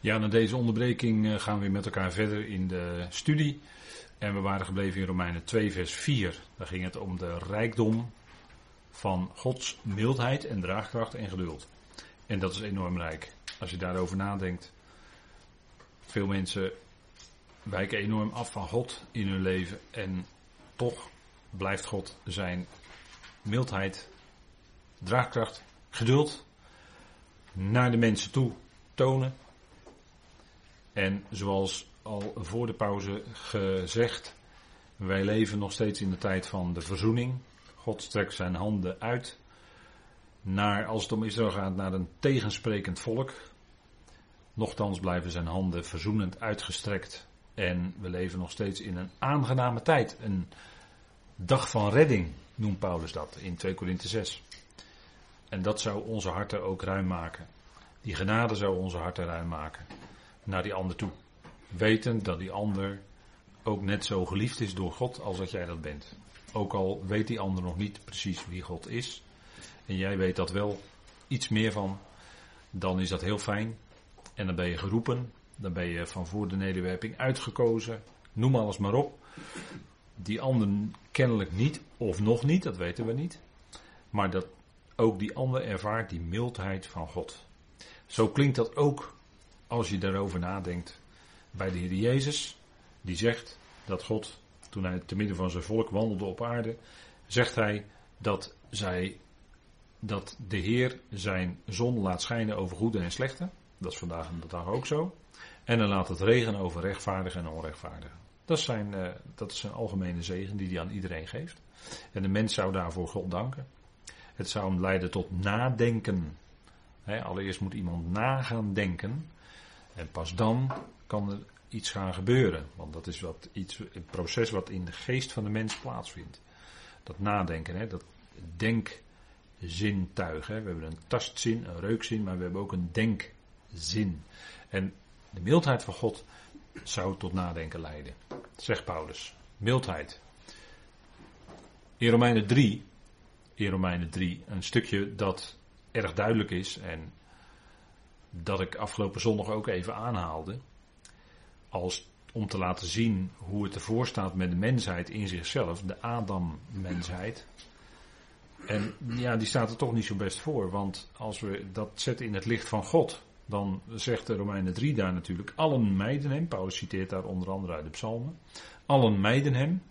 Ja, na deze onderbreking eh, gaan we weer met elkaar verder in de studie. En we waren gebleven in Romeinen 2, vers 4. Daar ging het om de rijkdom van Gods mildheid en draagkracht en geduld. En dat is enorm rijk. Als je daarover nadenkt. Veel mensen wijken enorm af van God in hun leven. En toch blijft God zijn mildheid, draagkracht, geduld naar de mensen toe tonen. En zoals al voor de pauze gezegd, wij leven nog steeds in de tijd van de verzoening. God strekt zijn handen uit naar, als het om Israël gaat, naar een tegensprekend volk. Nochtans blijven zijn handen verzoenend uitgestrekt. En we leven nog steeds in een aangename tijd. Een dag van redding noemt Paulus dat in 2 Korinthe 6. En dat zou onze harten ook ruim maken. Die genade zou onze harten ruim maken. Naar die ander toe. Wetend dat die ander ook net zo geliefd is door God als dat jij dat bent. Ook al weet die ander nog niet precies wie God is. En jij weet dat wel iets meer van. Dan is dat heel fijn. En dan ben je geroepen. Dan ben je van voor de nederwerping uitgekozen. Noem alles maar op. Die ander kennelijk niet, of nog niet, dat weten we niet. Maar dat ook die ander ervaart die mildheid van God. Zo klinkt dat ook als je daarover nadenkt bij de Heer Jezus, die zegt dat God, toen hij te midden van zijn volk wandelde op aarde, zegt hij dat, zij, dat de Heer zijn zon laat schijnen over goede en slechte. Dat is vandaag de dag ook zo. En dan laat het regenen over rechtvaardigen en onrechtvaardigen. Dat zijn, uh, dat is zijn algemene zegen die hij aan iedereen geeft. En de mens zou daarvoor God danken. Het zou hem leiden tot nadenken. allereerst moet iemand na gaan denken. En pas dan kan er iets gaan gebeuren. Want dat is wat iets, een proces wat in de geest van de mens plaatsvindt. Dat nadenken, hè, dat denkzintuig. Hè. We hebben een tastzin, een reukzin, maar we hebben ook een denkzin. En de mildheid van God zou tot nadenken leiden. Zegt Paulus. Mildheid. In Romeinen 3, in Romeinen 3, een stukje dat erg duidelijk is en dat ik afgelopen zondag ook even aanhaalde. Als om te laten zien hoe het ervoor staat met de mensheid in zichzelf, de Adam-mensheid. En ja, die staat er toch niet zo best voor, want als we dat zetten in het licht van God, dan zegt de Romeinen 3 daar natuurlijk, allen mijden hem, Paulus citeert daar onder andere uit de psalmen, allen mijden hem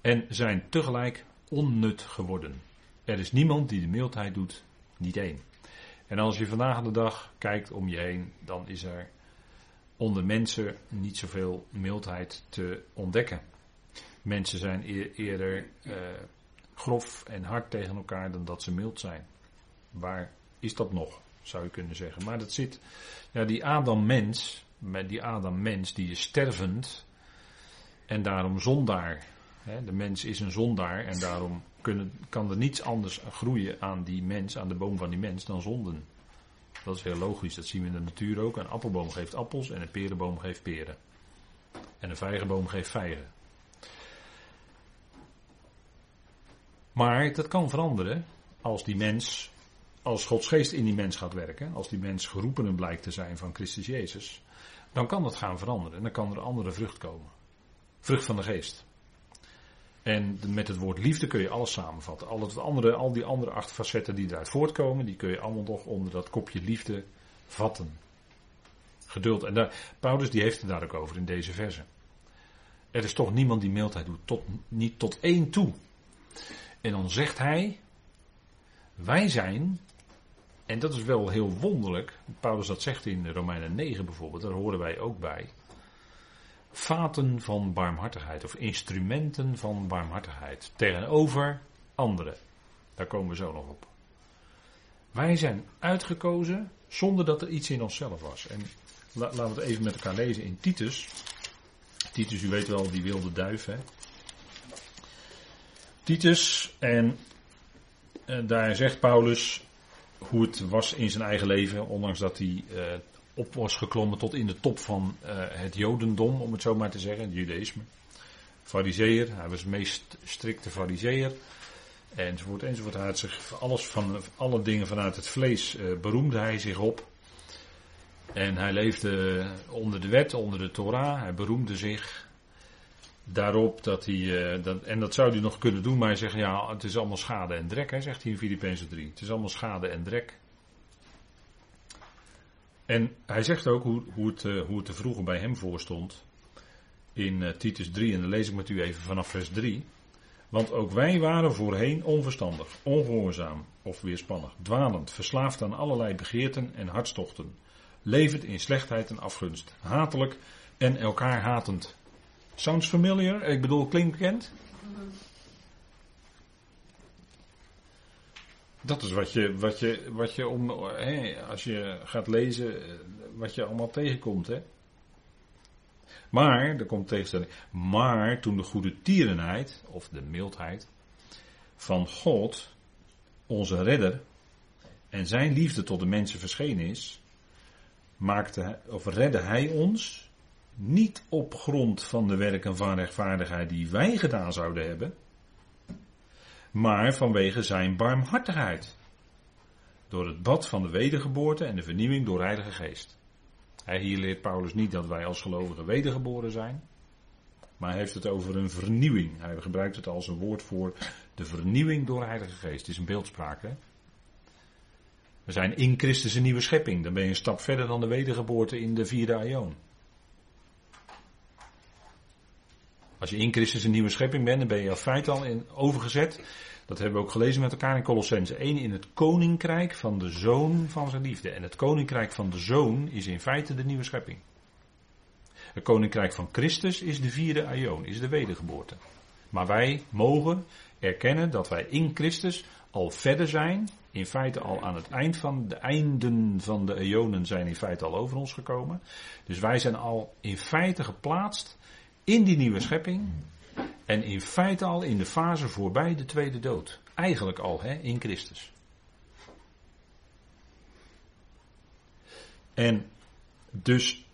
en zijn tegelijk onnut geworden. Er is niemand die de mildheid doet, niet één. En als je vandaag de dag kijkt om je heen, dan is er onder mensen niet zoveel mildheid te ontdekken. Mensen zijn eerder uh, grof en hard tegen elkaar dan dat ze mild zijn. Waar is dat nog, zou je kunnen zeggen. Maar dat zit, ja, die Adam-mens, met die Adam-mens, die is stervend en daarom zondaar. De mens is een zondaar en daarom kunnen, kan er niets anders groeien aan die mens, aan de boom van die mens, dan zonden. Dat is heel logisch, dat zien we in de natuur ook. Een appelboom geeft appels en een perenboom geeft peren. En een vijgenboom geeft vijgen. Maar dat kan veranderen als die mens, als Gods geest in die mens gaat werken, als die mens geroepenen blijkt te zijn van Christus Jezus, dan kan dat gaan veranderen en dan kan er andere vrucht komen. Vrucht van de geest. En met het woord liefde kun je alles samenvatten. Al, het andere, al die andere acht facetten die eruit voortkomen, die kun je allemaal nog onder dat kopje liefde vatten. Geduld. En Paulus die heeft het daar ook over in deze verse. Er is toch niemand die mildheid doet, tot, niet tot één toe. En dan zegt hij, wij zijn, en dat is wel heel wonderlijk, Paulus dat zegt in Romeinen 9 bijvoorbeeld, daar horen wij ook bij vaten van barmhartigheid of instrumenten van barmhartigheid tegenover anderen. Daar komen we zo nog op. Wij zijn uitgekozen zonder dat er iets in onszelf was. En laten we het even met elkaar lezen in Titus. Titus, u weet wel, die wilde duif, hè. Titus, en, eh, daar zegt Paulus hoe het was in zijn eigen leven, ondanks dat hij uh, op was geklommen tot in de top van uh, het Jodendom, om het zo maar te zeggen, het Judaïsme. Fariseer, hij was de meest strikte Fariseer. Enzovoort, enzovoort. Hij had zich alles van alle dingen vanuit het vlees uh, beroemde hij zich op. En hij leefde onder de wet, onder de Torah. Hij beroemde zich daarop dat hij. eh, dat, en dat zou hij nog kunnen doen, maar hij zegt: ja, het is allemaal schade en drek, hè, zegt hij in Filippenzen 3. Het is allemaal schade en drek. En hij zegt ook hoe, hoe, het, eh, hoe het er vroeger bij hem voor stond. In eh, Titus 3, en dan lees ik met u even vanaf vers 3. Want ook wij waren voorheen onverstandig, ongehoorzaam of weerspannig, dwalend, verslaafd aan allerlei begeerten en hartstochten, levend in slechtheid en afgunst, hatelijk en elkaar hatend. Sounds familiar? Ik bedoel, klinkt bekend? Dat is wat je, wat je, wat je om, hè, als je gaat lezen, eh, wat je allemaal tegenkomt. Hè? Maar, er komt tegenstelling. Maar toen de goede tierenheid, of de mildheid, van God, onze redder, en zijn liefde tot de mensen verschenen is, maakte, of redde hij ons niet op grond van de werken van rechtvaardigheid die wij gedaan zouden hebben, maar vanwege zijn barmhartigheid. Door het bad van de wedergeboorte en de vernieuwing door Heilige Geest. Hij, hier leert Paulus niet dat wij als gelovigen wedergeboren zijn. Maar hij heeft het over een vernieuwing. Hij gebruikt het als een woord voor de vernieuwing door Heilige Geest. Het is een beeldspraak. Hè? We zijn in Christus een nieuwe schepping. Dan ben je een stap verder dan de wedergeboorte in de vierde aion. Als je in Christus een nieuwe schepping bent, dan ben je al feit al in overgezet. Dat hebben we ook gelezen met elkaar in Colossense 1. In het koninkrijk van de zoon van zijn liefde. En het koninkrijk van de zoon is in feite de nieuwe schepping. Het koninkrijk van Christus is de vierde aion, is de wedergeboorte. Maar wij mogen erkennen dat wij in Christus al verder zijn. In feite al aan het eind van de einden van de eonen zijn in feite al over ons gekomen. Dus wij zijn al in feite geplaatst in die nieuwe schepping. En in feite al in de fase voorbij de tweede dood. Eigenlijk al hè, in Christus. En dus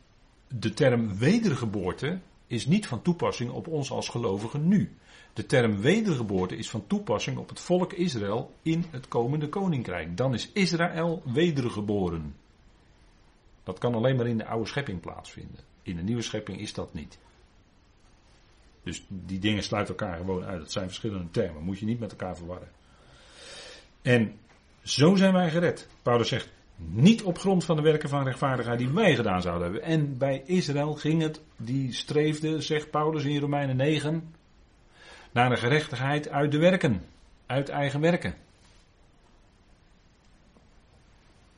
de term wedergeboorte is niet van toepassing op ons als gelovigen nu. De term wedergeboorte is van toepassing op het volk Israël in het komende koninkrijk. Dan is Israël wedergeboren. Dat kan alleen maar in de oude schepping plaatsvinden. In de nieuwe schepping is dat niet. Dus die dingen sluiten elkaar gewoon uit. Dat zijn verschillende termen. Moet je niet met elkaar verwarren. En zo zijn wij gered. Paulus zegt, niet op grond van de werken van rechtvaardigheid die wij gedaan zouden hebben. En bij Israël ging het, die streefde, zegt Paulus in Romeinen 9, naar de gerechtigheid uit de werken. Uit eigen werken.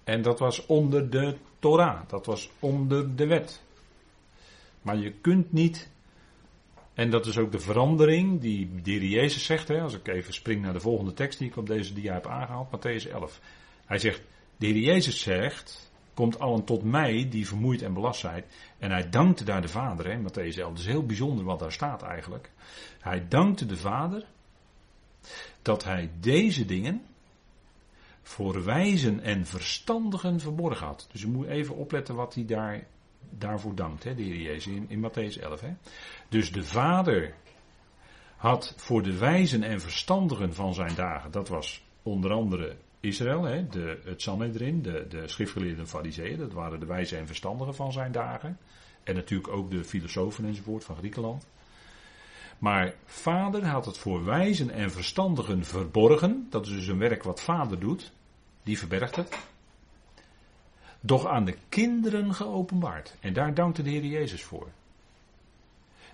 En dat was onder de Torah. Dat was onder de wet. Maar je kunt niet en dat is ook de verandering die heer Jezus zegt. Hè, als ik even spring naar de volgende tekst die ik op deze dia heb aangehaald. Matthäus 11. Hij zegt, de Jezus zegt, komt allen tot mij die vermoeid en belast zijn. En hij dankte daar de Vader. Hè, Matthäus 11. Dat is heel bijzonder wat daar staat eigenlijk. Hij dankte de Vader dat hij deze dingen voor wijzen en verstandigen verborgen had. Dus je moet even opletten wat hij daar daarvoor dankt, hè, de Heer Jezus, in, in Matthäus 11. Hè. Dus de Vader had voor de wijzen en verstandigen van zijn dagen, dat was onder andere Israël, hè, de, het Sanhedrin, de, de schriftgeleerden fariseeën, dat waren de wijzen en verstandigen van zijn dagen. En natuurlijk ook de filosofen enzovoort van Griekenland. Maar vader had het voor wijzen en verstandigen verborgen. Dat is dus een werk wat vader doet. Die verbergt het doch aan de kinderen geopenbaard. En daar dankte de Heer Jezus voor.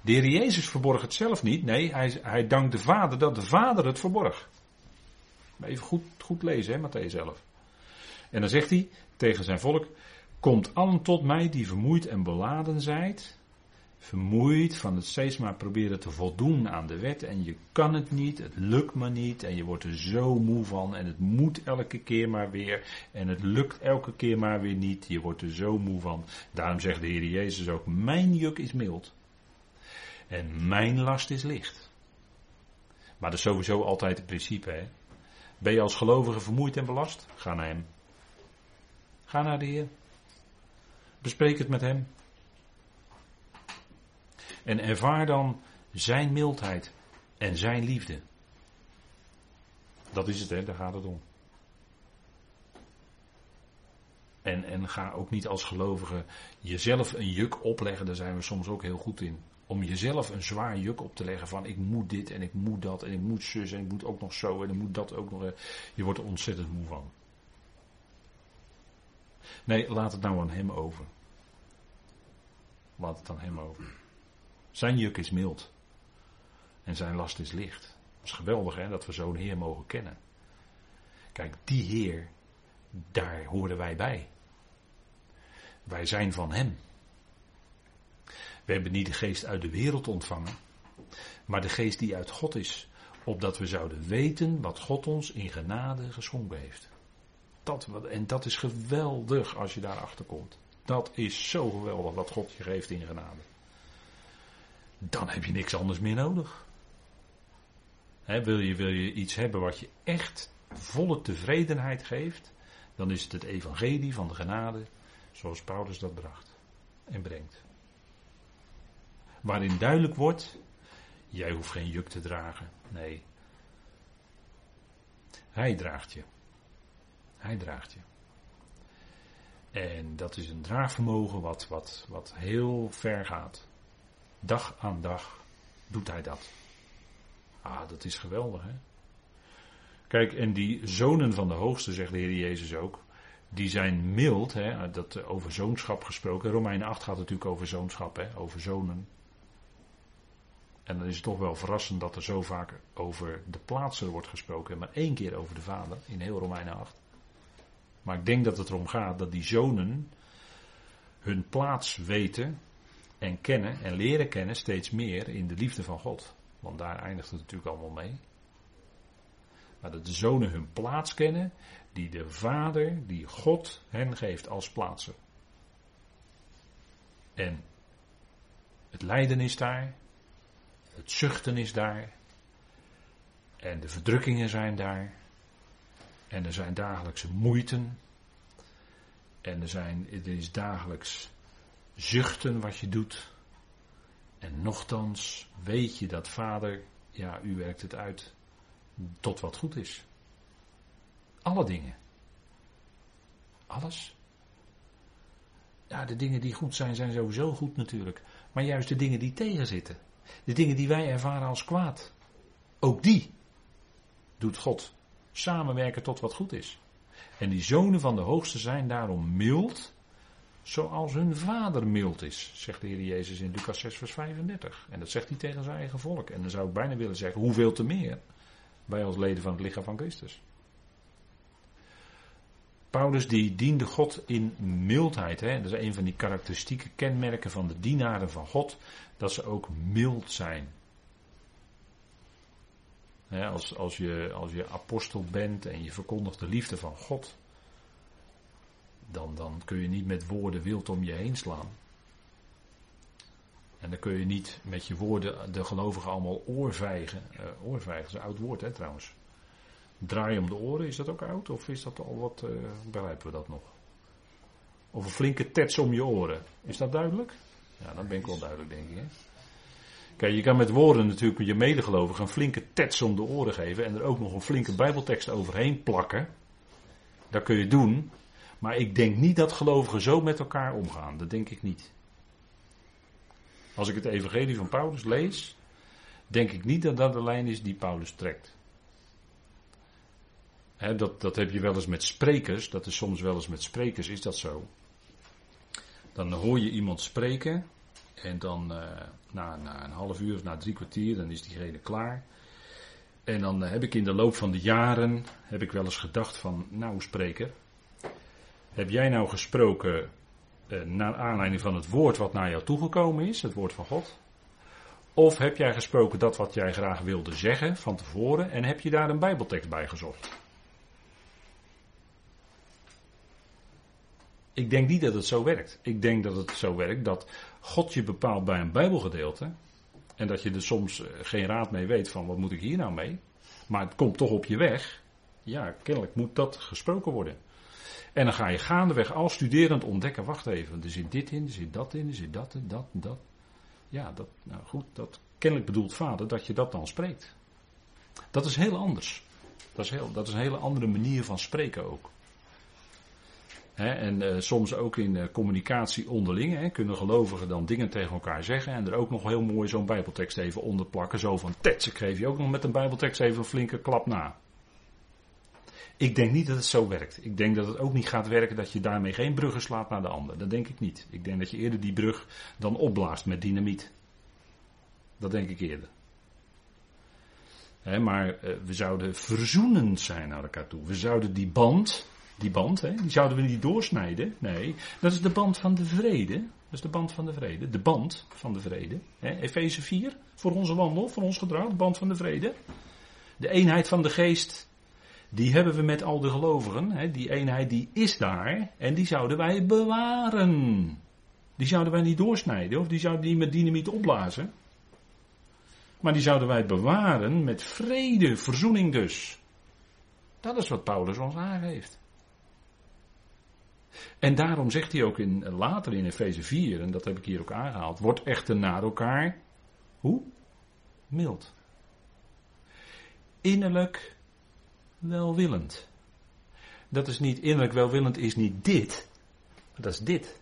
De Heer Jezus verborg het zelf niet. Nee, hij, hij dankt de Vader dat de Vader het verborg. Even goed, goed lezen, hè, Matthäus 11. En dan zegt hij tegen zijn volk: Komt allen tot mij die vermoeid en beladen zijt. Vermoeid van het steeds maar proberen te voldoen aan de wet. En je kan het niet, het lukt maar niet. En je wordt er zo moe van. En het moet elke keer maar weer. En het lukt elke keer maar weer niet. Je wordt er zo moe van. Daarom zegt de Heer Jezus ook: Mijn juk is mild. En mijn last is licht. Maar dat is sowieso altijd het principe. Hè? Ben je als gelovige vermoeid en belast? Ga naar Hem. Ga naar de Heer. Bespreek het met Hem. En ervaar dan Zijn mildheid en Zijn liefde. Dat is het, hè? daar gaat het om. En, en ga ook niet als gelovige jezelf een juk opleggen, daar zijn we soms ook heel goed in. Om jezelf een zwaar juk op te leggen van ik moet dit en ik moet dat en ik moet zus en ik moet ook nog zo en ik moet dat ook nog. Je wordt er ontzettend moe van. Nee, laat het nou aan hem over. Laat het aan hem over. Zijn juk is mild. En zijn last is licht. Het is geweldig hè, dat we zo'n Heer mogen kennen. Kijk, die Heer, daar horen wij bij. Wij zijn van Hem. We hebben niet de geest uit de wereld ontvangen, maar de geest die uit God is, opdat we zouden weten wat God ons in genade geschonken heeft. Dat, en dat is geweldig als je daarachter komt. Dat is zo geweldig wat God je geeft in genade. Dan heb je niks anders meer nodig. wil, je, wil je iets hebben wat je echt volle tevredenheid geeft, dan is het het evangelie van de genade, zoals Paulus dat bracht en brengt. Waarin duidelijk wordt, jij hoeft geen juk te dragen. Nee. Hij draagt je. Hij draagt je. En dat is een draagvermogen wat, wat, wat heel ver gaat. Dag aan dag doet hij dat. Ah, dat is geweldig, hè? Kijk, en die zonen van de hoogste, zegt de Heer Jezus ook, die zijn mild, hè, dat over zoonschap gesproken. Romeinen 8 gaat natuurlijk over zoonschap, hè, over zonen. En dan is het toch wel verrassend dat er zo vaak over de plaatser wordt gesproken, maar één keer over de vader in heel Romeinen 8. Maar ik denk dat het erom gaat dat die zonen hun plaats weten en kennen en leren kennen steeds meer in de liefde van God. Want daar eindigt het natuurlijk allemaal mee. Maar dat de zonen hun plaats kennen die de Vader, die God hen geeft als plaatser. En het lijden is daar, het zuchten is daar, en de verdrukkingen zijn daar, en er zijn dagelijkse moeiten, en er, zijn, er is dagelijks zuchten wat je doet. En nochtans weet je dat Vader, ja, u werkt het uit tot wat goed is. Alle dingen. Alles. Ja, de dingen die goed zijn, zijn sowieso goed natuurlijk. Maar juist de dingen die tegenzitten. De dingen die wij ervaren als kwaad. Ook die doet God samenwerken tot wat goed is. En die zonen van de hoogste zijn daarom mild, zoals hun vader mild is, zegt de Heer Jezus in Lucas 6, vers 35. En dat zegt hij tegen zijn eigen volk. En dan zou ik bijna willen zeggen, hoeveel te meer wij als leden van het lichaam van Christus. Paulus die diende God in mildheid. Hè? Dat is een van die karakteristieke kenmerken van de dienaren van God. Dat ze ook mild zijn. als, als, je, als je apostel bent en je verkondigt de liefde van God. Dan, dan kun je niet met woorden wild om je heen slaan. En dan kun je niet met je woorden de gelovigen allemaal oorvijgen. Uh, oorvijgen is een oud woord hè trouwens. Draai om de oren, is dat ook oud? Of is dat al wat, uh, begrijpen we dat nog? Of een flinke tets om je oren. Is dat duidelijk? Ja, dan ben ik wel duidelijk denk ik. Kijk, je kan met woorden natuurlijk je medegelovigen een flinke tets om de oren geven. En er ook nog een flinke bijbeltekst overheen plakken. Dat kun je doen. Maar ik denk niet dat gelovigen zo met elkaar omgaan. Dat denk ik niet. Als ik het evangelie van Paulus lees, denk ik niet dat dat de lijn is die Paulus trekt. dat, dat heb je wel eens met sprekers, dat is soms wel eens met sprekers, is dat zo. Dan hoor je iemand spreken en dan uh, na, na, een half uur of na drie kwartier, dan is diegene klaar. En dan heb ik in de loop van de jaren, heb ik wel eens gedacht van, nou spreker, heb jij nou gesproken eh, naar aanleiding van het woord wat naar jou toegekomen is, het woord van God? Of heb jij gesproken dat wat jij graag wilde zeggen van tevoren en heb je daar een Bijbeltekst bij gezocht? Ik denk niet dat het zo werkt. Ik denk dat het zo werkt dat God je bepaalt bij een Bijbelgedeelte. En dat je er soms eh, geen raad mee weet van wat moet ik hier nou mee. Maar het komt toch op je weg. Ja, kennelijk moet dat gesproken worden. En dan ga je gaandeweg al studerend ontdekken, wacht even, er zit dit in, er zit dat in, er zit dat en dat en dat. Ja, dat, nou goed, dat kennelijk bedoelt vader dat je dat dan spreekt. Dat is heel anders. Dat is, heel, dat is een hele andere manier van spreken ook. en uh, soms ook in uh, communicatie onderling hè, kunnen gelovigen dan dingen tegen elkaar zeggen. En er ook nog heel mooi zo'n Bijbeltekst even onder plakken. Zo van tets, ik geef je ook nog met een Bijbeltekst even een flinke klap na. Ik denk niet dat het zo werkt. Ik denk dat het ook niet gaat werken dat je daarmee geen bruggen slaat naar de ander. Dat denk ik niet. Ik denk dat je eerder die brug dan opblaast met dynamiet. Dat denk ik eerder. maar uh, we zouden verzoenend zijn naar elkaar toe. We zouden die band, die band, die zouden we niet doorsnijden. Nee, dat is de band van de vrede. Dat is de band van de vrede. De band van de vrede. Efeze 4, voor onze wandel, voor ons gedrag, de band van de vrede. De eenheid van de geest, die hebben we met al de gelovigen. Hè. Die eenheid die is daar en die zouden wij bewaren. Die zouden wij niet doorsnijden of die zouden die met dynamiet opblazen. Maar die zouden wij bewaren met vrede, verzoening dus. Dat is wat Paulus ons aangeeft. En daarom zegt hij ook in, later in Efeze 4, en dat heb ik hier ook aangehaald, wordt echter naar elkaar, hoe? Mild. Innerlijk welwillend. Dat is niet innerlijk welwillend, is niet dit, dat is dit.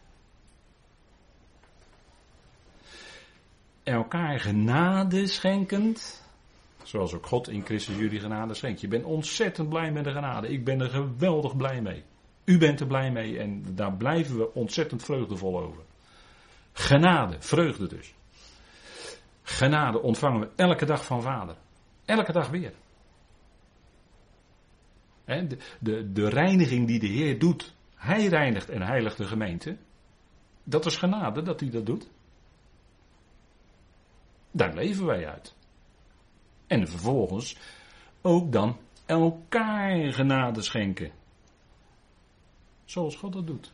Elkaar genade schenkend, zoals ook God in Christus jullie genade schenkt. Je bent ontzettend blij met de genade. Ik ben er geweldig blij mee. U bent er blij mee en daar blijven we ontzettend vreugdevol over. Genade, vreugde dus. Genade ontvangen we elke dag van Vader. Elke dag weer. De, de, de reiniging die de Heer doet, Hij reinigt en heiligt de gemeente. Dat is genade dat Hij dat doet. Daar leven wij uit. En vervolgens ook dan elkaar genade schenken. Zoals God dat doet.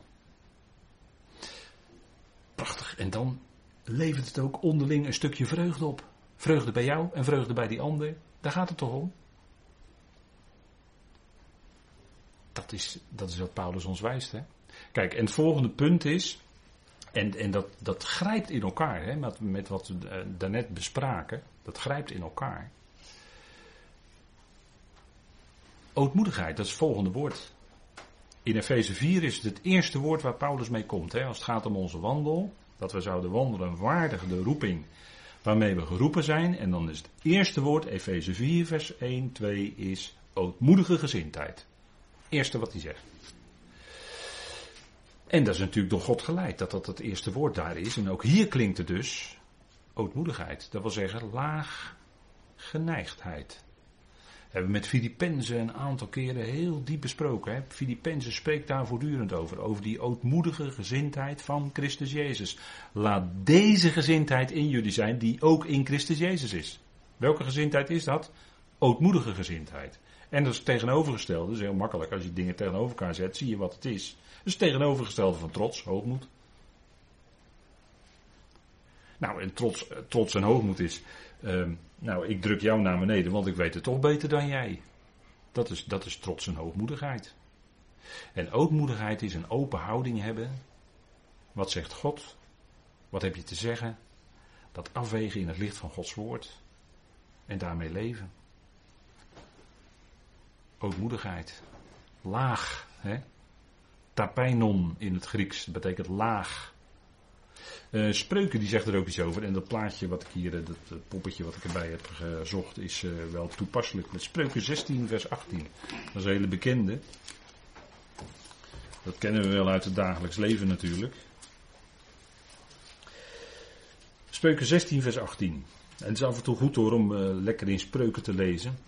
Prachtig. En dan levert het ook onderling een stukje vreugde op. Vreugde bij jou en vreugde bij die ander. Daar gaat het toch om? Dat is wat Paulus ons wijst. Hè? Kijk, en het volgende punt is, en, en dat, dat grijpt in elkaar, hè, met, met wat we uh, daarnet bespraken, dat grijpt in elkaar. Ootmoedigheid, dat is het volgende woord. In Efeze 4 is het het eerste woord waar Paulus mee komt. Hè, als het gaat om onze wandel, dat we zouden wandelen waardig de roeping waarmee we geroepen zijn. En dan is het eerste woord, Efeze 4, vers 1, 2, is ootmoedige gezindheid. Eerste wat hij zegt. En dat is natuurlijk door God geleid dat dat het eerste woord daar is. En ook hier klinkt het dus ootmoedigheid. Dat wil zeggen laag geneigdheid. We hebben met Filippenzen een aantal keren heel diep besproken. Hè? Spreekt daar voortdurend over. Over die ootmoedige gezindheid van Christus Jezus. Laat deze gezindheid in jullie zijn die ook in Christus Jezus is. Welke gezindheid is dat? Ootmoedige gezindheid. En dat is het tegenovergestelde, dat is heel makkelijk. Als je dingen tegenover elkaar zet, zie je wat het is. Is het tegenovergestelde van trots, hoogmoed. Nou, en trots, trots en hoogmoed is, uh, nou, ik druk jou naar beneden, want ik weet het toch beter dan jij. Dat is, dat is trots en hoogmoedigheid. En ootmoedigheid is een open houding hebben. Wat zegt God? Wat heb je te zeggen? Dat afwegen in het licht van Gods woord. En daarmee leven ootmoedigheid. Laag. Hè? Tapeinon in het Grieks. Dat betekent laag. Uh, Spreuken die zegt er ook iets over. En dat plaatje wat ik hier, eh, dat, poppetje wat ik erbij heb gezocht, is uh, wel toepasselijk. Met Spreuken 16, vers 18. Dat is een hele bekende. Dat kennen we wel uit het dagelijks leven natuurlijk. Spreuken 16, vers 18. En het is af en toe goed hoor om lekker in spreuken te lezen.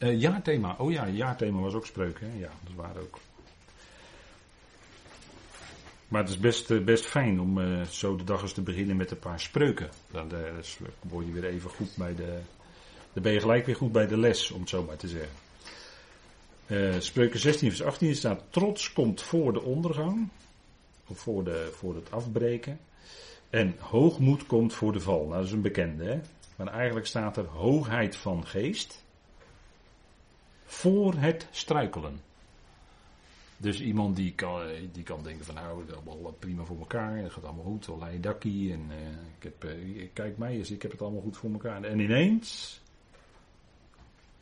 Uh, jaarthema. Oh ja, jaarthema was ook spreuken. Ja, dat waren ook. Maar het is best, uh, best fijn om uh, zo de dag eens te beginnen met een paar spreuken. Dan word je weer even goed bij de. Dan ben je gelijk weer goed bij de les, om het zo maar te zeggen. spreuken 16, vers 18 staat: Trots komt voor de ondergang. Of voor, de, voor het afbreken. En hoogmoed komt voor de val. Nou, dat is een bekende, hè? Maar eigenlijk staat er hoogheid van geest voor het struikelen. Dus iemand die kan, die kan denken van nou, is allemaal prima voor elkaar, het gaat allemaal goed, dakkie en uh, ik heb, kijk mij eens, ik heb het allemaal goed voor elkaar. En ineens,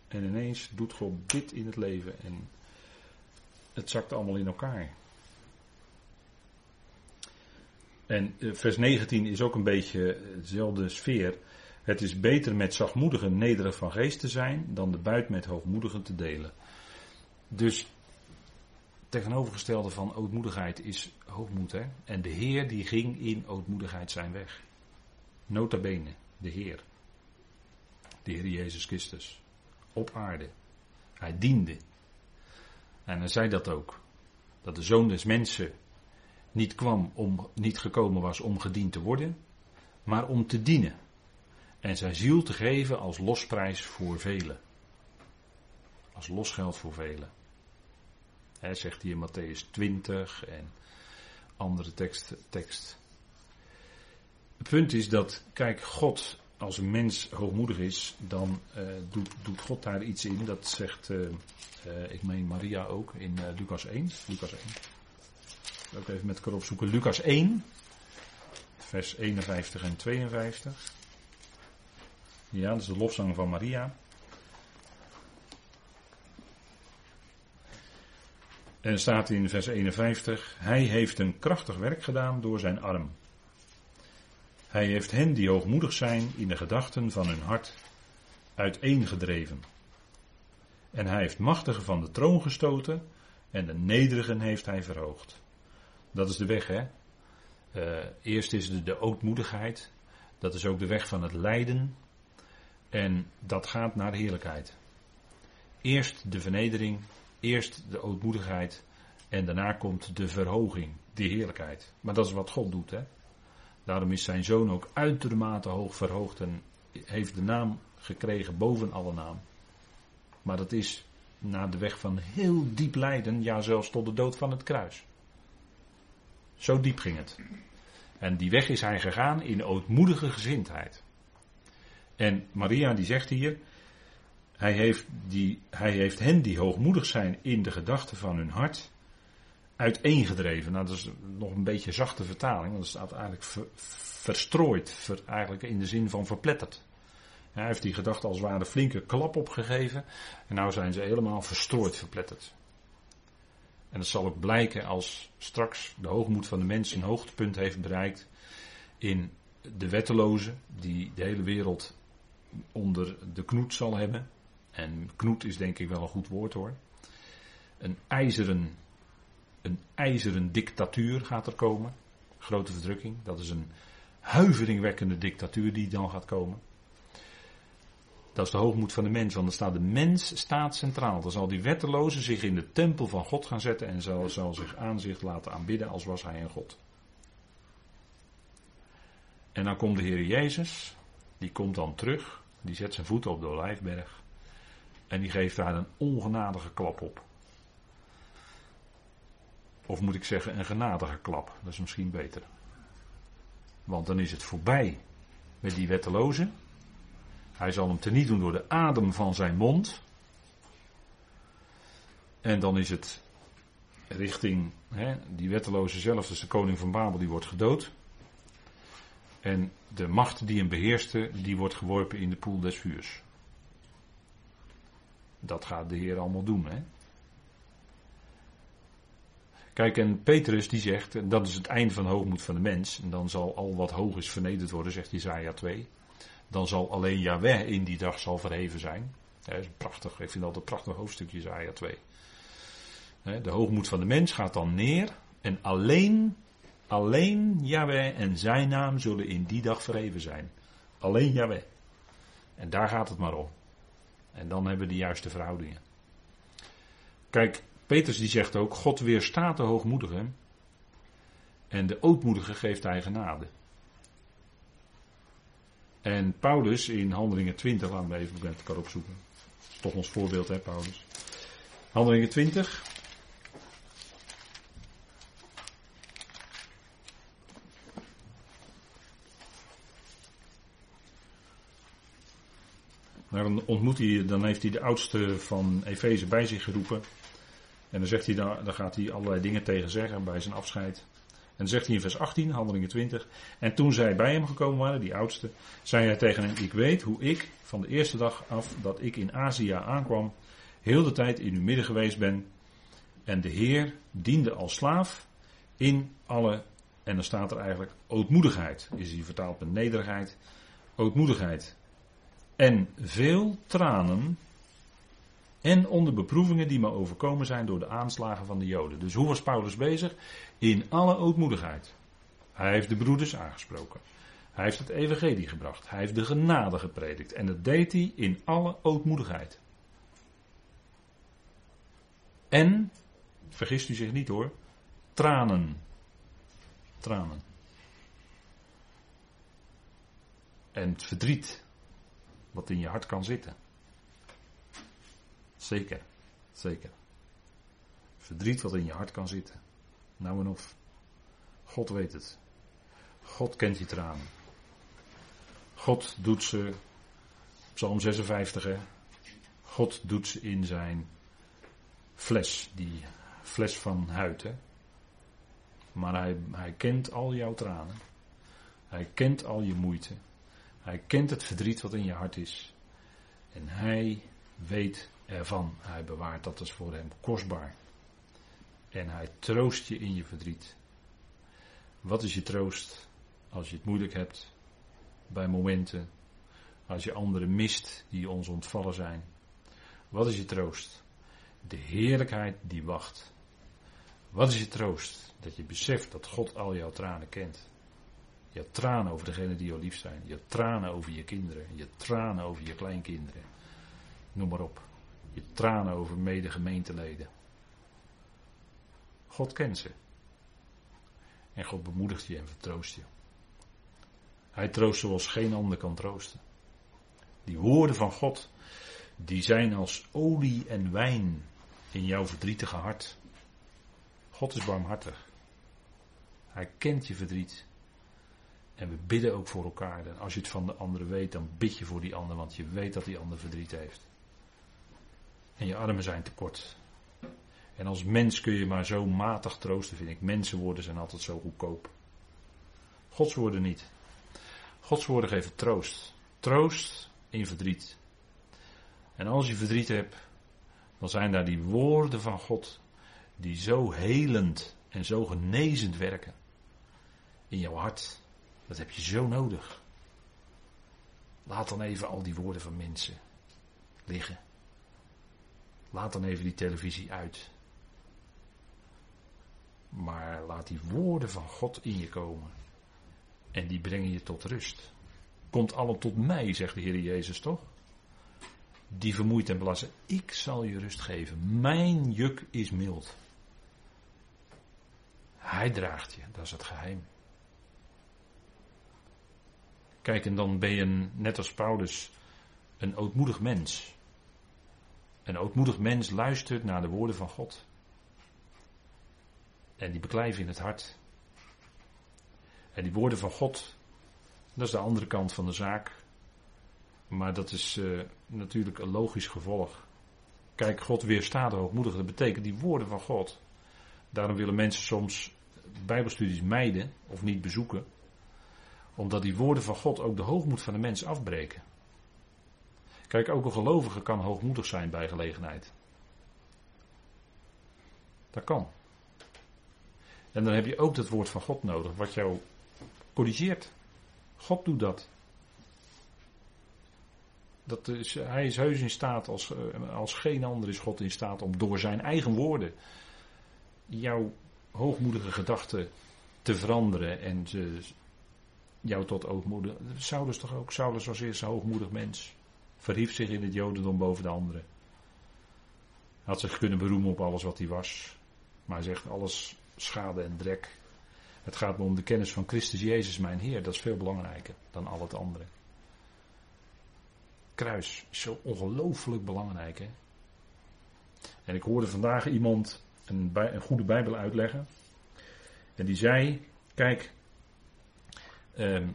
en ineens doet God dit in het leven en het zakt allemaal in elkaar. En eh, vers 19 is ook een beetje dezelfde sfeer. Het is beter met zachtmoedigen nederig van geest te zijn dan de buit met hoogmoedigen te delen. Dus tegenovergestelde van ootmoedigheid is hoogmoed. Hè? En de Heer die ging in ootmoedigheid zijn weg. Nota bene, de Heer. De Heer Jezus Christus. Op aarde. Hij diende. En hij zei dat ook. Dat de zoon des mensen niet kwam om, niet gekomen was om gediend te worden, maar om te dienen. En zijn ziel te geven als losprijs voor velen. Als losgeld voor velen. Hij zegt hier Matthäus 20 en andere tekst, tekst. Het punt is dat, kijk, God, als een mens hoogmoedig is, dan uh, doet, doet, God daar iets in. Dat zegt, uh, uh, ik meen Maria ook, in Lucas 1. Lucas 1. Ook even met elkaar opzoeken. Lucas 1, vers 51 en 52. Ja, dat is de lofzang van Maria. En staat in vers 51, hij heeft een krachtig werk gedaan door zijn arm. Hij heeft hen die hoogmoedig zijn in de gedachten van hun hart uiteengedreven. En hij heeft machtigen van de troon gestoten en de nederigen heeft hij verhoogd. Dat is de weg, hè. Uh, eerst is de, de ootmoedigheid. Dat is ook de weg van het lijden. En dat gaat naar heerlijkheid. Eerst de vernedering, eerst de ootmoedigheid en daarna komt de verhoging, de heerlijkheid. Maar dat is wat God doet, hè. Daarom is zijn zoon ook uitermate hoog verhoogd en heeft de naam gekregen boven alle naam. Maar dat is naar de weg van heel diep lijden, ja zelfs tot de dood van het kruis. Zo diep ging het. En die weg is hij gegaan in ootmoedige gezindheid. En Maria die zegt hier, hij heeft, die, hij heeft hen die hoogmoedig zijn in de gedachten van hun hart uiteengedreven. Nou, dat is nog een beetje zachte vertaling, want het staat eigenlijk verstrooid, ver, eigenlijk in de zin van verpletterd. Hij heeft die gedachten als het ware flinke klap opgegeven en nou zijn ze helemaal verstrooid verpletterd. En dat zal ook blijken als straks de hoogmoed van de mens een hoogtepunt heeft bereikt in de wetteloze die de hele wereld onder de knoet zal hebben. En knoet is denk ik wel een goed woord hoor. Een ijzeren, een ijzeren dictatuur gaat er komen. Grote verdrukking. Dat is een huiveringwekkende dictatuur die dan gaat komen. Dat is de hoogmoed van de mens, want dan staat de mens staat centraal. Dan zal die wetteloze zich in de tempel van God gaan zetten en zal, zal zich aanzicht laten aanbidden als was hij een God. En dan komt de Heer Jezus, die komt dan terug, die zet zijn voeten op de olijfberg en die geeft daar een ongenadige klap op. Of moet ik zeggen een genadige klap, dat is misschien beter. Want dan is het voorbij met die wetteloze. Hij zal hem teniet doen door de adem van zijn mond. En dan is het richting hè, die wetteloze zelf, dus de koning van Babel, die wordt gedood. En de macht die hem beheerste, die wordt geworpen in de poel des vuurs. Dat gaat de Heer allemaal doen. Hè? Kijk, en Petrus die zegt, dat is het einde van de hoogmoed van de mens. En dan zal al wat hoog is vernederd worden, zegt Isaiah 2 dan zal alleen Yahweh in die dag zal verheven zijn. Is prachtig, ik vind dat een prachtig hoofdstukje Isaiah 2. De hoogmoed van de mens gaat dan neer en alleen, alleen Yahweh en zijn naam zullen in die dag verheven zijn. Alleen Yahweh. En daar gaat het maar om. En dan hebben we de juiste verhoudingen. Kijk, Petrus die zegt ook, God weerstaat de hoogmoedigen en de ootmoedigen geeft hij genade. En Paulus in Handelingen 20, laten we even met elkaar opzoeken. Dat is toch ons voorbeeld, hè, Paulus. Handelingen 20. Dan ontmoet hij, dan heeft hij de oudste van Efeze bij zich geroepen. En dan zegt hij, dan gaat hij allerlei dingen tegen zeggen bij zijn afscheid. En dan zegt hij in vers 18, handelingen 20. En toen zij bij hem gekomen waren, die oudste, zei hij tegen hem: Ik weet hoe ik van de eerste dag af dat ik in Azië aankwam, heel de tijd in uw midden geweest ben. En de Heer diende als slaaf in alle, en dan staat er eigenlijk ootmoedigheid, is hier vertaald met nederigheid, ootmoedigheid. En veel tranen en onder beproevingen die me overkomen zijn door de aanslagen van de Joden. Dus hoe was Paulus bezig? In alle ootmoedigheid. Hij heeft de broeders aangesproken. Hij heeft het evangelie gebracht. Hij heeft de genade gepredikt. En dat deed hij in alle ootmoedigheid. En, vergist u zich niet hoor, tranen. Tranen. En het verdriet wat in je hart kan zitten. Zeker, zeker. Verdriet wat in je hart kan zitten. Nou en of. God weet het. God kent je tranen. God doet ze, Psalm 56, hè. God doet ze in zijn fles, die fles van huid, hè. Maar hij, hij kent al jouw tranen. Hij kent al je moeite. Hij kent het verdriet wat in je hart is. En hij weet ervan. Hij bewaart dat is voor hem kostbaar. En hij troost je in je verdriet. Wat is je troost als je het moeilijk hebt? Bij momenten. Als je anderen mist die ons ontvallen zijn. Wat is je troost? De heerlijkheid die wacht. Wat is je troost? Dat je beseft dat God al jouw tranen kent. Je hebt tranen over degenen die jou lief zijn. Je hebt tranen over je kinderen. Je hebt tranen over je kleinkinderen. Noem maar op. Je hebt tranen over mede-gemeenteleden. God kent ze. En God bemoedigt je en vertroost je. Hij troost zoals geen ander kan troosten. Die woorden van God, die zijn als olie en wijn in jouw verdrietige hart. God is barmhartig. Hij kent je verdriet. En we bidden ook voor elkaar. En als je het van de ander weet, dan bid je voor die ander, want je weet dat die ander verdriet heeft. En je armen zijn tekort. En als mens kun je maar zo matig troosten, vind ik. Mensenwoorden zijn altijd zo goedkoop. Gods woorden niet. Gods woorden geven troost. Troost in verdriet. En als je verdriet hebt, dan zijn daar die woorden van God die zo helend en zo genezend werken in jouw hart. Dat heb je zo nodig. Laat dan even al die woorden van mensen liggen. Laat dan even die televisie uit. Maar laat die woorden van God in je komen. En die brengen je tot rust. Komt allen tot mij, zegt de Heer Jezus toch? Die vermoeid en belast. Ik zal je rust geven. Mijn juk is mild. Hij draagt je, dat is het geheim. Kijk, en dan ben je net als Paulus een ootmoedig mens. Een ootmoedig mens luistert naar de woorden van God. En die beklijven in het hart. En die woorden van God, dat is de andere kant van de zaak. Maar dat is uh, natuurlijk een logisch gevolg. Kijk, God weerstaat de hoogmoedig. Dat betekent die woorden van God. Daarom willen mensen soms Bijbelstudies mijden of niet bezoeken. Omdat die woorden van God ook de hoogmoed van de mens afbreken. Kijk, ook een gelovige kan hoogmoedig zijn bij gelegenheid. Dat kan. En dan heb je ook het woord van God nodig, wat jou corrigeert. God doet dat. dat is, hij is heus in staat, als, eh, als geen ander is God in staat om door zijn eigen woorden jouw hoogmoedige gedachten te veranderen en ze, jou tot ootmoedig. Saulus toch ook? Saulus was eerst een hoogmoedig mens. Verhief zich in het Jodendom boven de anderen. Had zich kunnen beroemen op alles wat hij was. Maar hij zegt alles schade en drek. Het gaat me om de kennis van Christus Jezus, mijn Heer. Dat is veel belangrijker dan al het andere. Kruis is zo ongelooflijk belangrijk. Hè? En ik hoorde vandaag iemand een, een goede Bijbel uitleggen. En die zei: Kijk, ehm,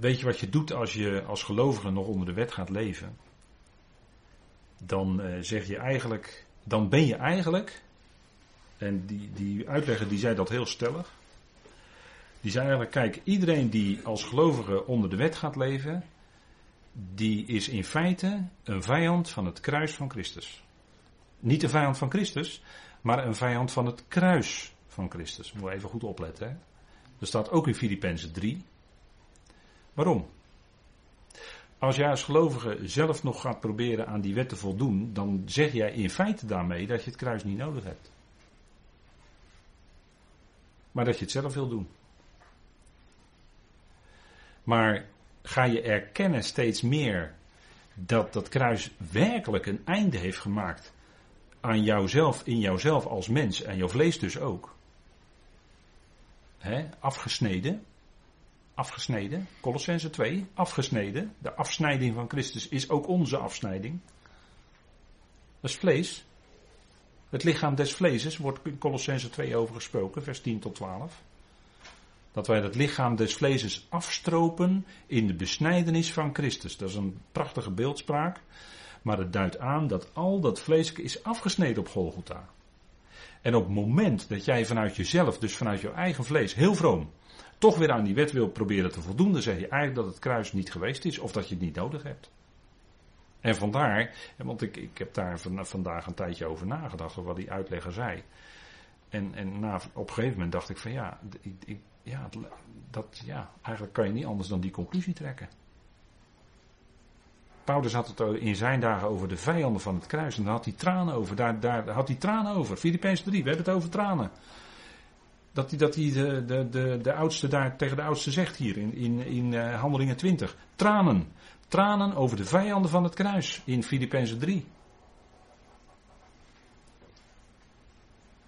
weet je wat je doet als je als gelovige nog onder de wet gaat leven? Dan uh, zeg je eigenlijk, dan ben je eigenlijk, en die, die uitlegger die zei dat heel stellig. Die zei eigenlijk, kijk, iedereen die als gelovige onder de wet gaat leven, die is in feite een vijand van het kruis van Christus. Niet de vijand van Christus, maar een vijand van het kruis van Christus. Moet even goed opletten. Hè? Er staat ook in Filippenzen 3. Waarom? Als jij als gelovige zelf nog gaat proberen aan die wet te voldoen, dan zeg jij in feite daarmee dat je het kruis niet nodig hebt. Maar dat je het zelf wil doen. Maar ga je erkennen steeds meer dat dat kruis werkelijk een einde heeft gemaakt aan jouzelf, in jouzelf als mens en jouw vlees dus ook. He, afgesneden. Afgesneden. Colossense 2. Afgesneden. De afsnijding van Christus is ook onze afsnijding. Dat is vlees. Het lichaam des vleeses wordt in Colossense 2 over gesproken, vers 10 tot 12. Dat wij het lichaam des vleeses afstropen in de besnijdenis van Christus. Dat is een prachtige beeldspraak. Maar het duidt aan dat al dat vlees is afgesneden op Golgotha. En op het moment dat jij vanuit jezelf, dus vanuit jouw eigen vlees, heel vroom, toch weer aan die wet wil proberen te voldoen, dan zeg je eigenlijk dat het kruis niet geweest is of dat je het niet nodig hebt. En vandaar, want ik, ik heb daar vandaag een tijdje over nagedacht, wat die uitlegger zei. En, en na, op een gegeven moment dacht ik van ja, ik, ik, ja, dat, ja, eigenlijk kan je niet anders dan die conclusie trekken. Paulus had het in zijn dagen over de vijanden van het kruis. En daar had hij tranen over. Daar, daar had hij tranen over. Filippenzen 3, we hebben het over tranen. Dat hij, dat hij de, de, de, de oudste daar tegen de oudste zegt hier in, in, in uh, Handelingen 20. Tranen. Tranen over de vijanden van het kruis in Filippenzen 3.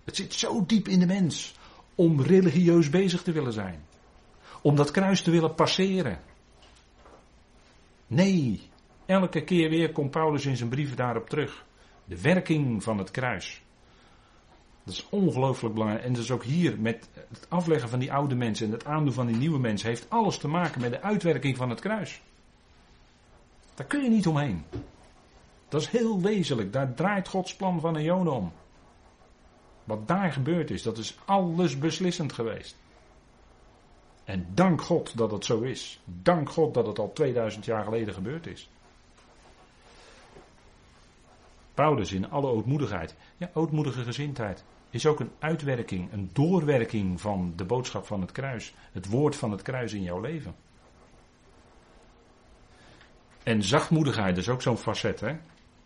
Het zit zo diep in de mens om religieus bezig te willen zijn. Om dat kruis te willen passeren. Nee, elke keer weer komt Paulus in zijn brieven daarop terug. De werking van het kruis. Dat is ongelooflijk belangrijk. En dus ook hier met het afleggen van die oude mensen en het aandoen van die nieuwe mensen heeft alles te maken met de uitwerking van het kruis. Daar kun je niet omheen. Dat is heel wezenlijk. Daar draait Gods plan van een om. Wat daar gebeurd is, dat is alles beslissend geweest. En dank God dat het zo is. Dank God dat het al 2000 jaar geleden gebeurd is. Paulus in alle ootmoedigheid. Ja, ootmoedige gezindheid is ook een uitwerking, een doorwerking van de boodschap van het kruis. Het woord van het kruis in jouw leven. En zachtmoedigheid, dat is ook zo'n facet, hè?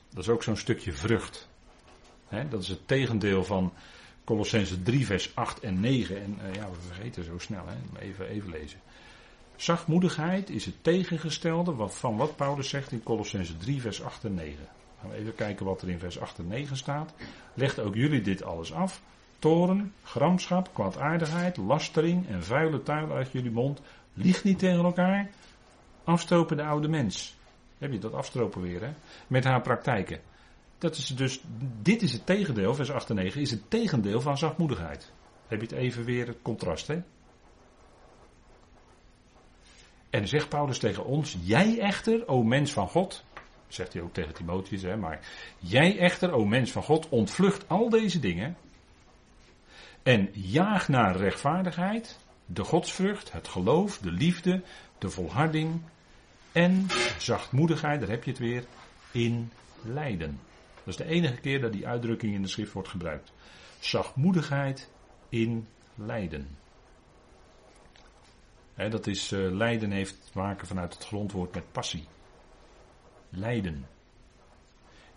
Dat is ook zo'n stukje vrucht. Hè? Dat is het tegendeel van Colossense 3, vers 8 en 9. En uh, ja, we vergeten zo snel, hè? Even, even lezen. Zachtmoedigheid is het tegengestelde van wat Paulus zegt in Colossense 3, vers 8 en 9. Gaan we even kijken wat er in vers 8 en 9 staat. Legt ook jullie dit alles af. Toren, gramschap, kwaadaardigheid, lastering en vuile tuil uit jullie mond. Lieg niet tegen elkaar. Afstropen de oude mens. Heb je dat afstropen weer? Met haar praktijken. Dat is dus, dit is het tegendeel, vers 8 en 9, is het tegendeel van zachtmoedigheid. Heb je het even weer het contrast, hè? En zegt Paulus tegen ons: Jij echter, o mens van God, zegt hij ook tegen Timotheus, hè, maar jij echter, o mens van God, ontvlucht al deze dingen en jaag naar rechtvaardigheid, de godsvrucht, het geloof, de liefde, de volharding en zachtmoedigheid, daar heb je het weer, in lijden. Dat is de enige keer dat die uitdrukking in de schrift wordt gebruikt. Zachtmoedigheid in lijden. dat is, uh, lijden heeft te maken vanuit het grondwoord met passie lijden.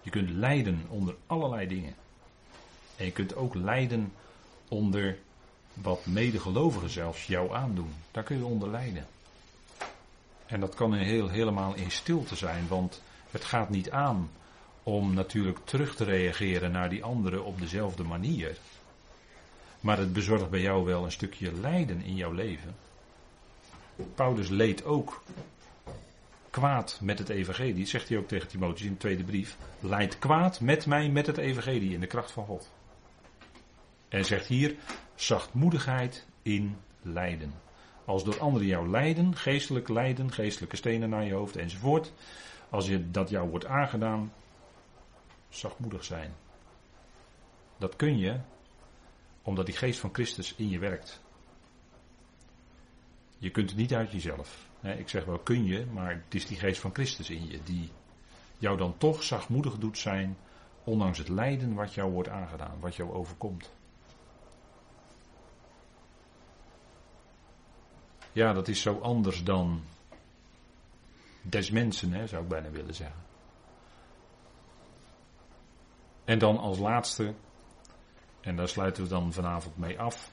Je kunt lijden onder allerlei dingen. En je kunt ook lijden onder wat medegelovigen zelfs jou aandoen. Daar kun je onder lijden. En dat kan heel, helemaal in stilte zijn, want het gaat niet aan om natuurlijk terug te reageren naar die anderen op dezelfde manier. Maar het bezorgt bij jou wel een stukje lijden in jouw leven. Paulus leed ook kwaad met het evangelie, zegt hij ook tegen Timotheus in de tweede brief, leidt kwaad met mij met het evangelie in de kracht van God. En zegt hier, zachtmoedigheid in lijden. Als door anderen jou lijden, geestelijk lijden, geestelijke stenen naar je hoofd enzovoort, als je dat jou wordt aangedaan, zachtmoedig zijn. Dat kun je omdat die geest van Christus in je werkt. Je kunt het niet uit jezelf ik zeg wel kun je, maar het is die geest van Christus in je die jou dan toch zachtmoedig doet zijn Ondanks het lijden wat jou wordt aangedaan, wat jou overkomt. Ja, dat is zo anders dan des mensen, hè, zou ik bijna willen zeggen. En dan als laatste, en daar sluiten we dan vanavond mee af.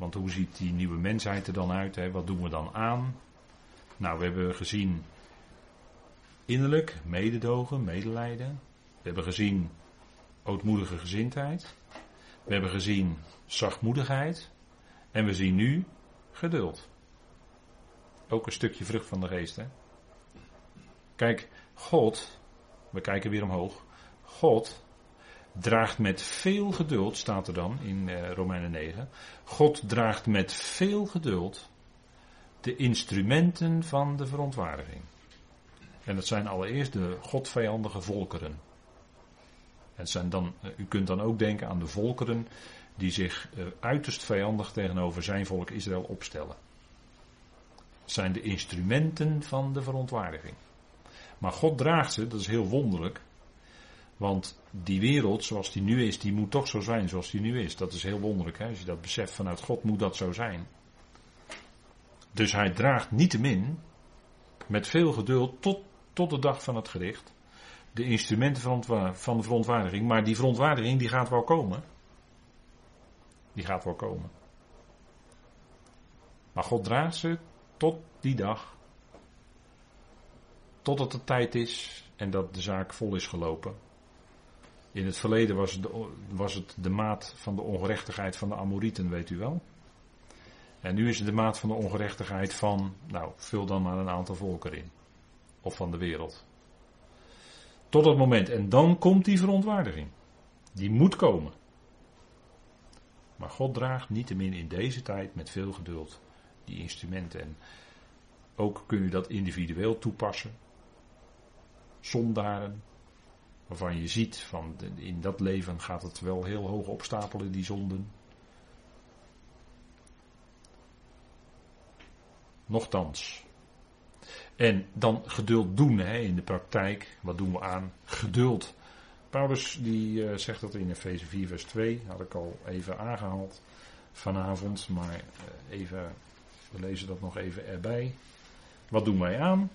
Want hoe ziet die nieuwe mensheid er dan uit? Hè? Wat doen we dan aan? Nou, we hebben gezien innerlijk mededogen, medelijden. We hebben gezien ootmoedige gezindheid. We hebben gezien zachtmoedigheid. En we zien nu geduld. Ook een stukje vrucht van de geest. Hè? Kijk, God, we kijken weer omhoog. God draagt met veel geduld, staat er dan in uh, Romeinen 9. God draagt met veel geduld de instrumenten van de verontwaardiging. En dat zijn allereerst de godvijandige volkeren. En zijn dan, eh, u kunt dan ook denken aan de volkeren die zich uh, uiterst vijandig tegenover zijn volk Israël opstellen. Zijn de instrumenten van de verontwaardiging. Maar God draagt ze, dat is heel wonderlijk. Want die wereld zoals die nu is, die moet toch zo zijn zoals die nu is. Dat is heel wonderlijk, hè? als je dat beseft vanuit God moet dat zo zijn. Dus hij draagt niettemin met veel geduld tot, tot de dag van het gericht de instrumenten van, van de verontwaardiging. Maar die verontwaardiging die gaat wel komen. Die gaat wel komen. Maar God draagt ze tot die dag. Totdat het tijd is en dat de zaak vol is gelopen. In het verleden was het, de, was het de maat van de ongerechtigheid van de Amorieten, weet u wel. En nu is het de maat van de ongerechtigheid van, nou, vul dan maar een aantal volken in. Of van de wereld. Tot dat moment. En dan komt die verontwaardiging. Die moet komen. Maar God draagt niettemin in deze tijd met veel geduld die instrumenten. En ook kun je dat individueel toepassen. Zondaren, waarvan je ziet van in dat leven gaat het wel heel hoog opstapelen, die zonden. Nochtans. En dan geduld doen hè, in de praktijk. Wat doen we aan? Geduld. Paulus die uh, zegt dat in Efeze 4 vers 2. Had ik al even aangehaald vanavond. Maar uh, even, we lezen dat nog even erbij. Wat doen wij aan?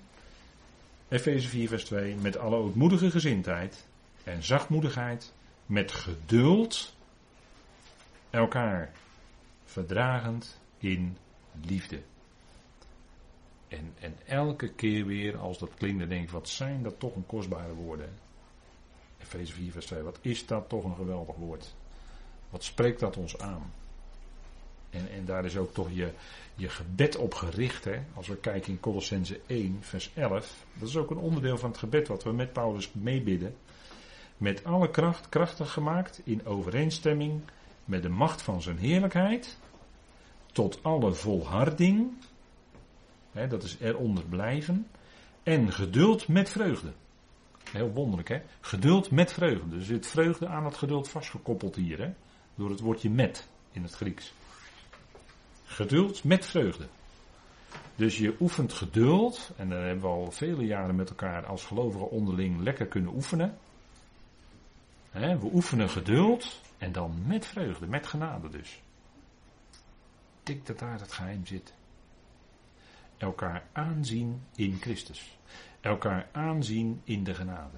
Efeze 4, vers 2. Met alle ootmoedige gezindheid en zachtmoedigheid, met geduld, elkaar verdragend in liefde. En, en elke keer weer, als dat klinkt, dan denk ik, wat zijn dat toch een kostbare woorden. Efeze 4, vers 2. Wat is dat toch een geweldig woord. Wat spreekt dat ons aan? En, en daar is ook toch je, je gebed op gericht. Hè? Als we kijken in Colossense 1, vers 11. Dat is ook een onderdeel van het gebed wat we met Paulus meebidden. Met alle kracht krachtig gemaakt in overeenstemming met de macht van zijn heerlijkheid. Tot alle volharding. Hè, dat is eronder blijven. En geduld met vreugde. Heel wonderlijk hè. Geduld met vreugde. Er zit vreugde aan het geduld vastgekoppeld hier. Hè? Door het woordje met in het Grieks. Geduld met vreugde. Dus je oefent geduld, en daar hebben we al vele jaren met elkaar als gelovigen onderling lekker kunnen oefenen. we oefenen geduld en dan met vreugde, met genade dus. Ik denk dat daar het geheim zit. Elkaar aanzien in Christus. Elkaar aanzien in de genade.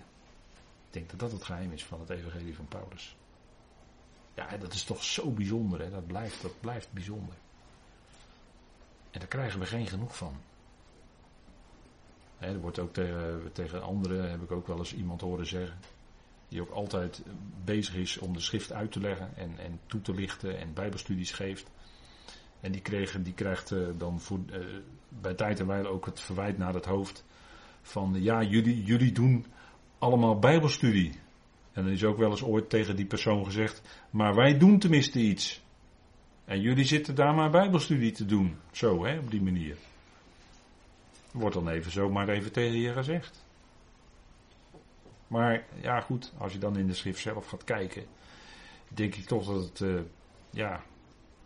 Ik denk dat dat het geheim is van het evangelie van Paulus. Ja, dat is toch zo bijzonder, hè? Dat, blijft, dat blijft bijzonder. En daar krijgen we geen genoeg van. er wordt ook tegen, tegen anderen, heb ik ook wel eens iemand horen zeggen, die ook altijd bezig is om de schrift uit te leggen en, en toe te lichten en bijbelstudies geeft. En die, kregen, die krijgt uh, dan voor, uh, bij tijd en wijle ook het verwijt naar het hoofd van ja, jullie, jullie doen allemaal bijbelstudie. En dan is ook wel eens ooit tegen die persoon gezegd, maar wij doen tenminste iets. En jullie zitten daar maar bijbelstudie te doen. Zo, hè, op die manier. Wordt dan even zo maar even tegen je gezegd. Maar ja, goed, als je dan in de schrift zelf gaat kijken, denk ik toch dat het, uh, ja,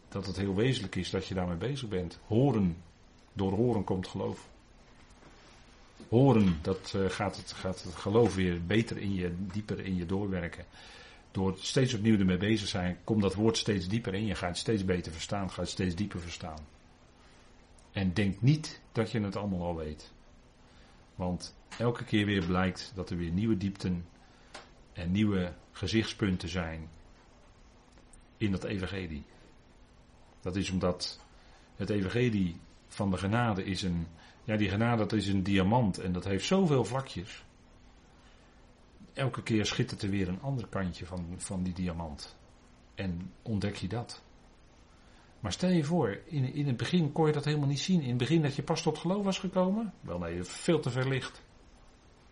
dat het heel wezenlijk is dat je daarmee bezig bent. Horen, door horen komt geloof. horen, dat uh, gaat, het, gaat het geloof weer beter in je, dieper in je doorwerken. Door steeds opnieuw ermee bezig zijn, komt dat woord steeds dieper in je. Gaat het steeds beter verstaan, gaat het steeds dieper verstaan. En denk niet dat je het allemaal al weet. Want elke keer weer blijkt dat er weer nieuwe diepten en nieuwe gezichtspunten zijn in dat evangelie. Dat is omdat het evangelie van de genade is een, ja die genade dat is een diamant en dat heeft zoveel vlakjes. Elke keer schittert er weer een ander kantje van, van die diamant. En ontdek je dat. Maar stel je voor, in, in het begin kon je dat helemaal niet zien. In het begin dat je pas tot geloof was gekomen. Wel nee, veel te ver licht.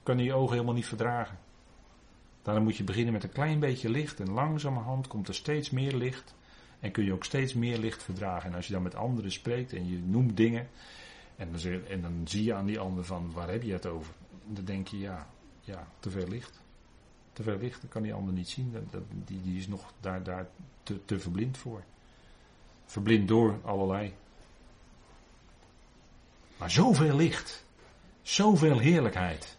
Kan je ogen helemaal niet verdragen. Daarom moet je beginnen met een klein beetje licht. En langzamerhand komt er steeds meer licht. En kun je ook steeds meer licht verdragen. En als je dan met anderen spreekt en je noemt dingen. En dan, en dan zie je aan die ander van waar heb je het over? Dan denk je ja, ja te veel licht. Te veel licht, dat kan die ander niet zien. Dat, die, die is nog daar, daar te, te verblind voor. Verblind door allerlei. Maar zoveel licht. Zoveel heerlijkheid.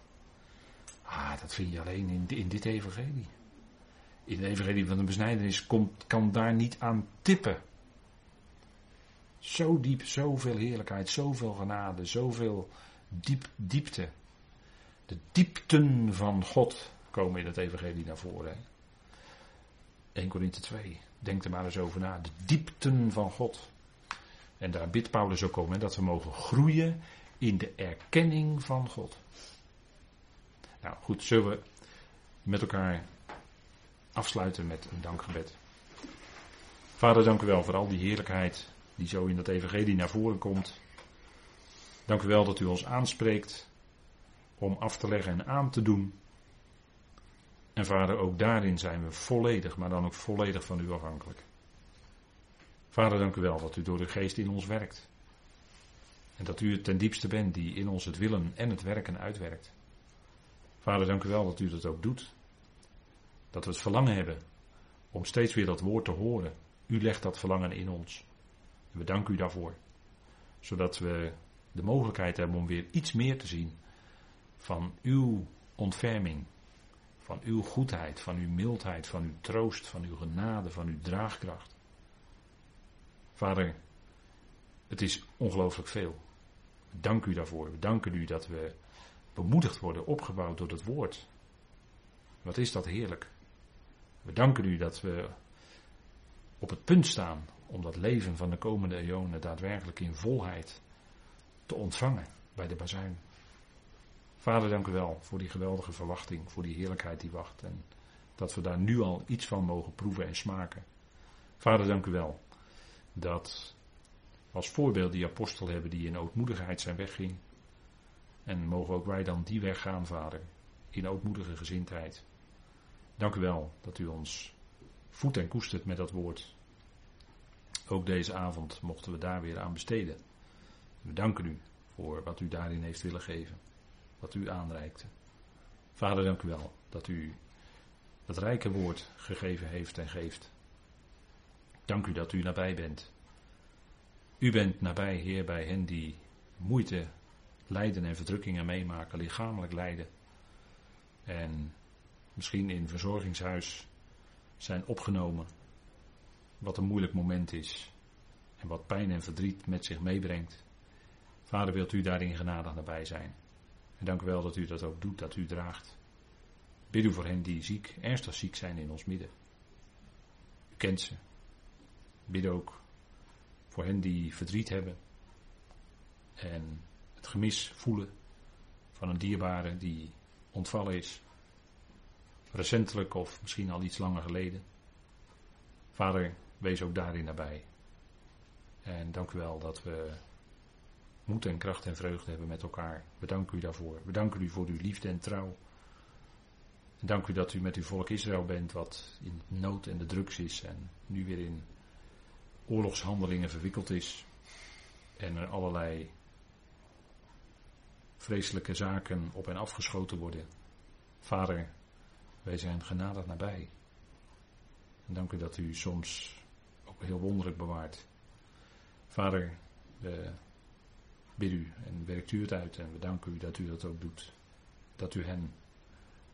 Ah, dat vind je alleen in, in dit evangelie. In de evangelie van de besnijdenis komt, kan daar niet aan tippen. Zo diep, zoveel heerlijkheid, zoveel genade, zoveel diep, diepte. De diepten van God komen in het evangelie naar voren. 1 Korinthe 2. Denk er maar eens over na. De diepten van God. En daar bidt Paulus ook om, hè, dat we mogen groeien in de erkenning van God. Nou goed, zullen we met elkaar afsluiten met een dankgebed. Vader, dank u wel voor al die heerlijkheid die zo in dat evangelie naar voren komt. Dank u wel dat u ons aanspreekt om af te leggen en aan te doen. En vader, ook daarin zijn we volledig, maar dan ook volledig van u afhankelijk. Vader, dank u wel dat u door de geest in ons werkt. En dat u het ten diepste bent die in ons het willen en het werken uitwerkt. Vader, dank u wel dat u dat ook doet. Dat we het verlangen hebben om steeds weer dat woord te horen. U legt dat verlangen in ons. En we danken u daarvoor. Zodat we de mogelijkheid hebben om weer iets meer te zien van uw ontferming, van uw goedheid, van uw mildheid, van uw troost, van uw genade, van uw draagkracht. Vader, het is ongelooflijk veel. Dank u daarvoor. We danken u dat we bemoedigd worden, opgebouwd door het woord. Wat is dat heerlijk. We danken u dat we op het punt staan om dat leven van de komende eonen daadwerkelijk in volheid te ontvangen bij de bazuin. Vader, dank u wel voor die geweldige verwachting, voor die heerlijkheid die wacht en dat we daar nu al iets van mogen proeven en smaken. Vader, dank u wel dat als voorbeeld die apostel hebben die in ootmoedigheid zijn wegging. En mogen ook wij dan die weg gaan, Vader, in ootmoedige gezindheid. Dank u wel dat u ons voedt en koestert met dat woord. Ook deze avond mochten we daar weer aan besteden. We danken u voor wat u daarin heeft willen geven, wat u aanreikte. Vader, dank u wel dat u dat rijke woord gegeven heeft en geeft. Dank u dat u nabij bent. U bent nabij, Heer, bij hen die moeite, lijden en verdrukkingen meemaken, lichamelijk lijden. En misschien in verzorgingshuis zijn opgenomen. Wat een moeilijk moment is. En wat pijn en verdriet met zich meebrengt. Vader, wilt u daarin genadig nabij zijn. En dank u wel dat u dat ook doet, dat u draagt. Bid u voor hen die ziek, ernstig ziek zijn in ons midden. U kent ze. Bid ook voor hen die verdriet hebben. En het gemis voelen van een dierbare die ontvallen is recentelijk of misschien al iets langer geleden. Vader, wees ook daarin nabij. En dank u wel dat we moed en kracht en vreugde hebben met elkaar. We danken u daarvoor. We danken u voor uw liefde en trouw. En dank u dat u met uw volk Israël bent, wat in nood en de drugs is en nu weer in oorlogshandelingen verwikkeld is. En er allerlei vreselijke zaken op en afgeschoten worden. Vader, wij zijn genadig nabij. En dank u dat u soms ook heel wonderlijk bewaart. Vader, bid u en werkt u het uit en we danken u dat u dat ook doet. Dat u hen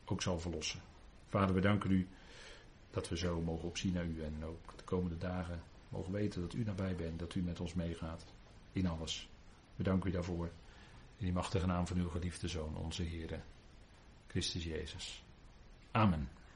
ook zal verlossen. Vader, we danken u dat we zo mogen opzien naar u en ook de komende dagen mogen weten dat u nabij bent, dat u met ons meegaat in alles. We danken u daarvoor. In die machtige naam van uw geliefde Zoon, onze Heer, Christus Jezus. Amen.